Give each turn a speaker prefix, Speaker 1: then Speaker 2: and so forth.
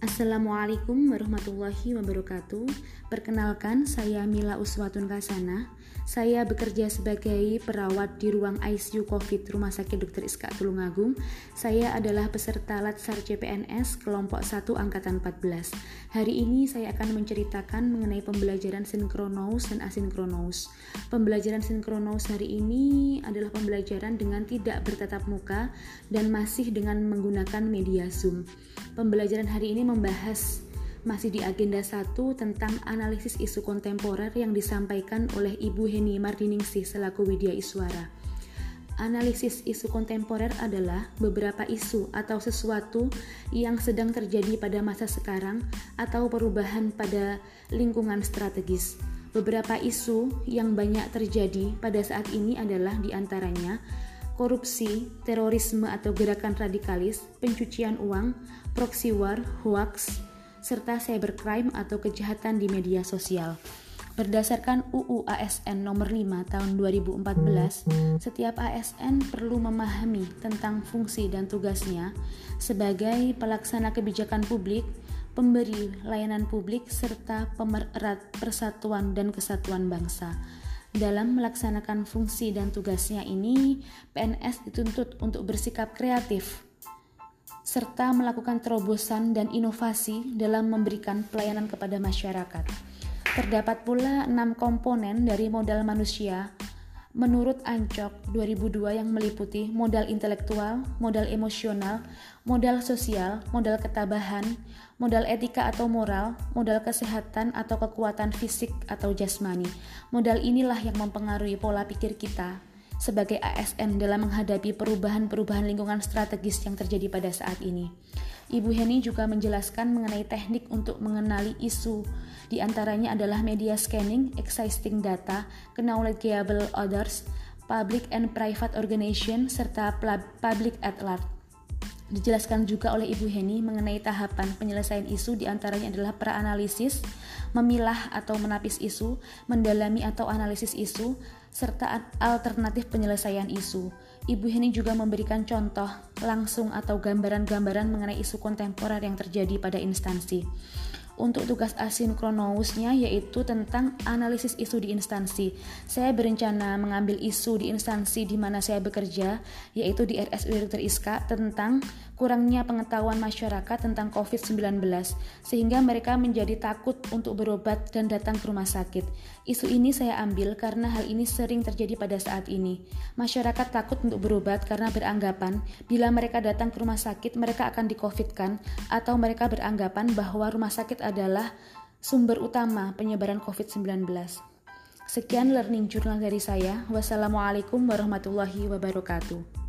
Speaker 1: Assalamualaikum warahmatullahi wabarakatuh. Perkenalkan, saya Mila Uswatun Kasana. Saya bekerja sebagai perawat di ruang ICU COVID Rumah Sakit Dr. Iska Tulungagung. Saya adalah peserta Latsar CPNS kelompok 1 angkatan 14. Hari ini saya akan menceritakan mengenai pembelajaran sinkronous dan asinkronous. Pembelajaran sinkronous hari ini adalah pembelajaran dengan tidak bertatap muka dan masih dengan menggunakan media Zoom. Pembelajaran hari ini membahas masih di agenda 1 tentang analisis isu kontemporer yang disampaikan oleh Ibu Heni Mardiningsih selaku Widya Iswara. Analisis isu kontemporer adalah beberapa isu atau sesuatu yang sedang terjadi pada masa sekarang atau perubahan pada lingkungan strategis. Beberapa isu yang banyak terjadi pada saat ini adalah di antaranya korupsi, terorisme atau gerakan radikalis, pencucian uang, proxy war, hoax, serta cybercrime atau kejahatan di media sosial. Berdasarkan UU ASN nomor 5 tahun 2014, setiap ASN perlu memahami tentang fungsi dan tugasnya sebagai pelaksana kebijakan publik, pemberi layanan publik, serta pemerat persatuan dan kesatuan bangsa. Dalam melaksanakan fungsi dan tugasnya ini, PNS dituntut untuk bersikap kreatif serta melakukan terobosan dan inovasi dalam memberikan pelayanan kepada masyarakat. Terdapat pula enam komponen dari modal manusia menurut Ancok 2002 yang meliputi modal intelektual, modal emosional, modal sosial, modal ketabahan, modal etika atau moral, modal kesehatan atau kekuatan fisik atau jasmani. Modal inilah yang mempengaruhi pola pikir kita sebagai ASN dalam menghadapi perubahan-perubahan lingkungan strategis yang terjadi pada saat ini. Ibu Heni juga menjelaskan mengenai teknik untuk mengenali isu, di antaranya adalah media scanning, existing data, knowledgeable others, public and private organization, serta public at large. Dijelaskan juga oleh Ibu Heni mengenai tahapan penyelesaian isu di antaranya adalah praanalisis, memilah atau menapis isu, mendalami atau analisis isu, serta alternatif penyelesaian isu. Ibu Heni juga memberikan contoh langsung atau gambaran-gambaran mengenai isu kontemporer yang terjadi pada instansi untuk tugas asinkronousnya yaitu tentang analisis isu di instansi. Saya berencana mengambil isu di instansi di mana saya bekerja, yaitu di RSUD Dr. Iska tentang kurangnya pengetahuan masyarakat tentang COVID-19 sehingga mereka menjadi takut untuk berobat dan datang ke rumah sakit. Isu ini saya ambil karena hal ini sering terjadi pada saat ini. Masyarakat takut untuk berobat karena beranggapan bila mereka datang ke rumah sakit mereka akan di-COVID-kan atau mereka beranggapan bahwa rumah sakit adalah sumber utama penyebaran COVID-19. Sekian learning journal dari saya. Wassalamualaikum warahmatullahi wabarakatuh.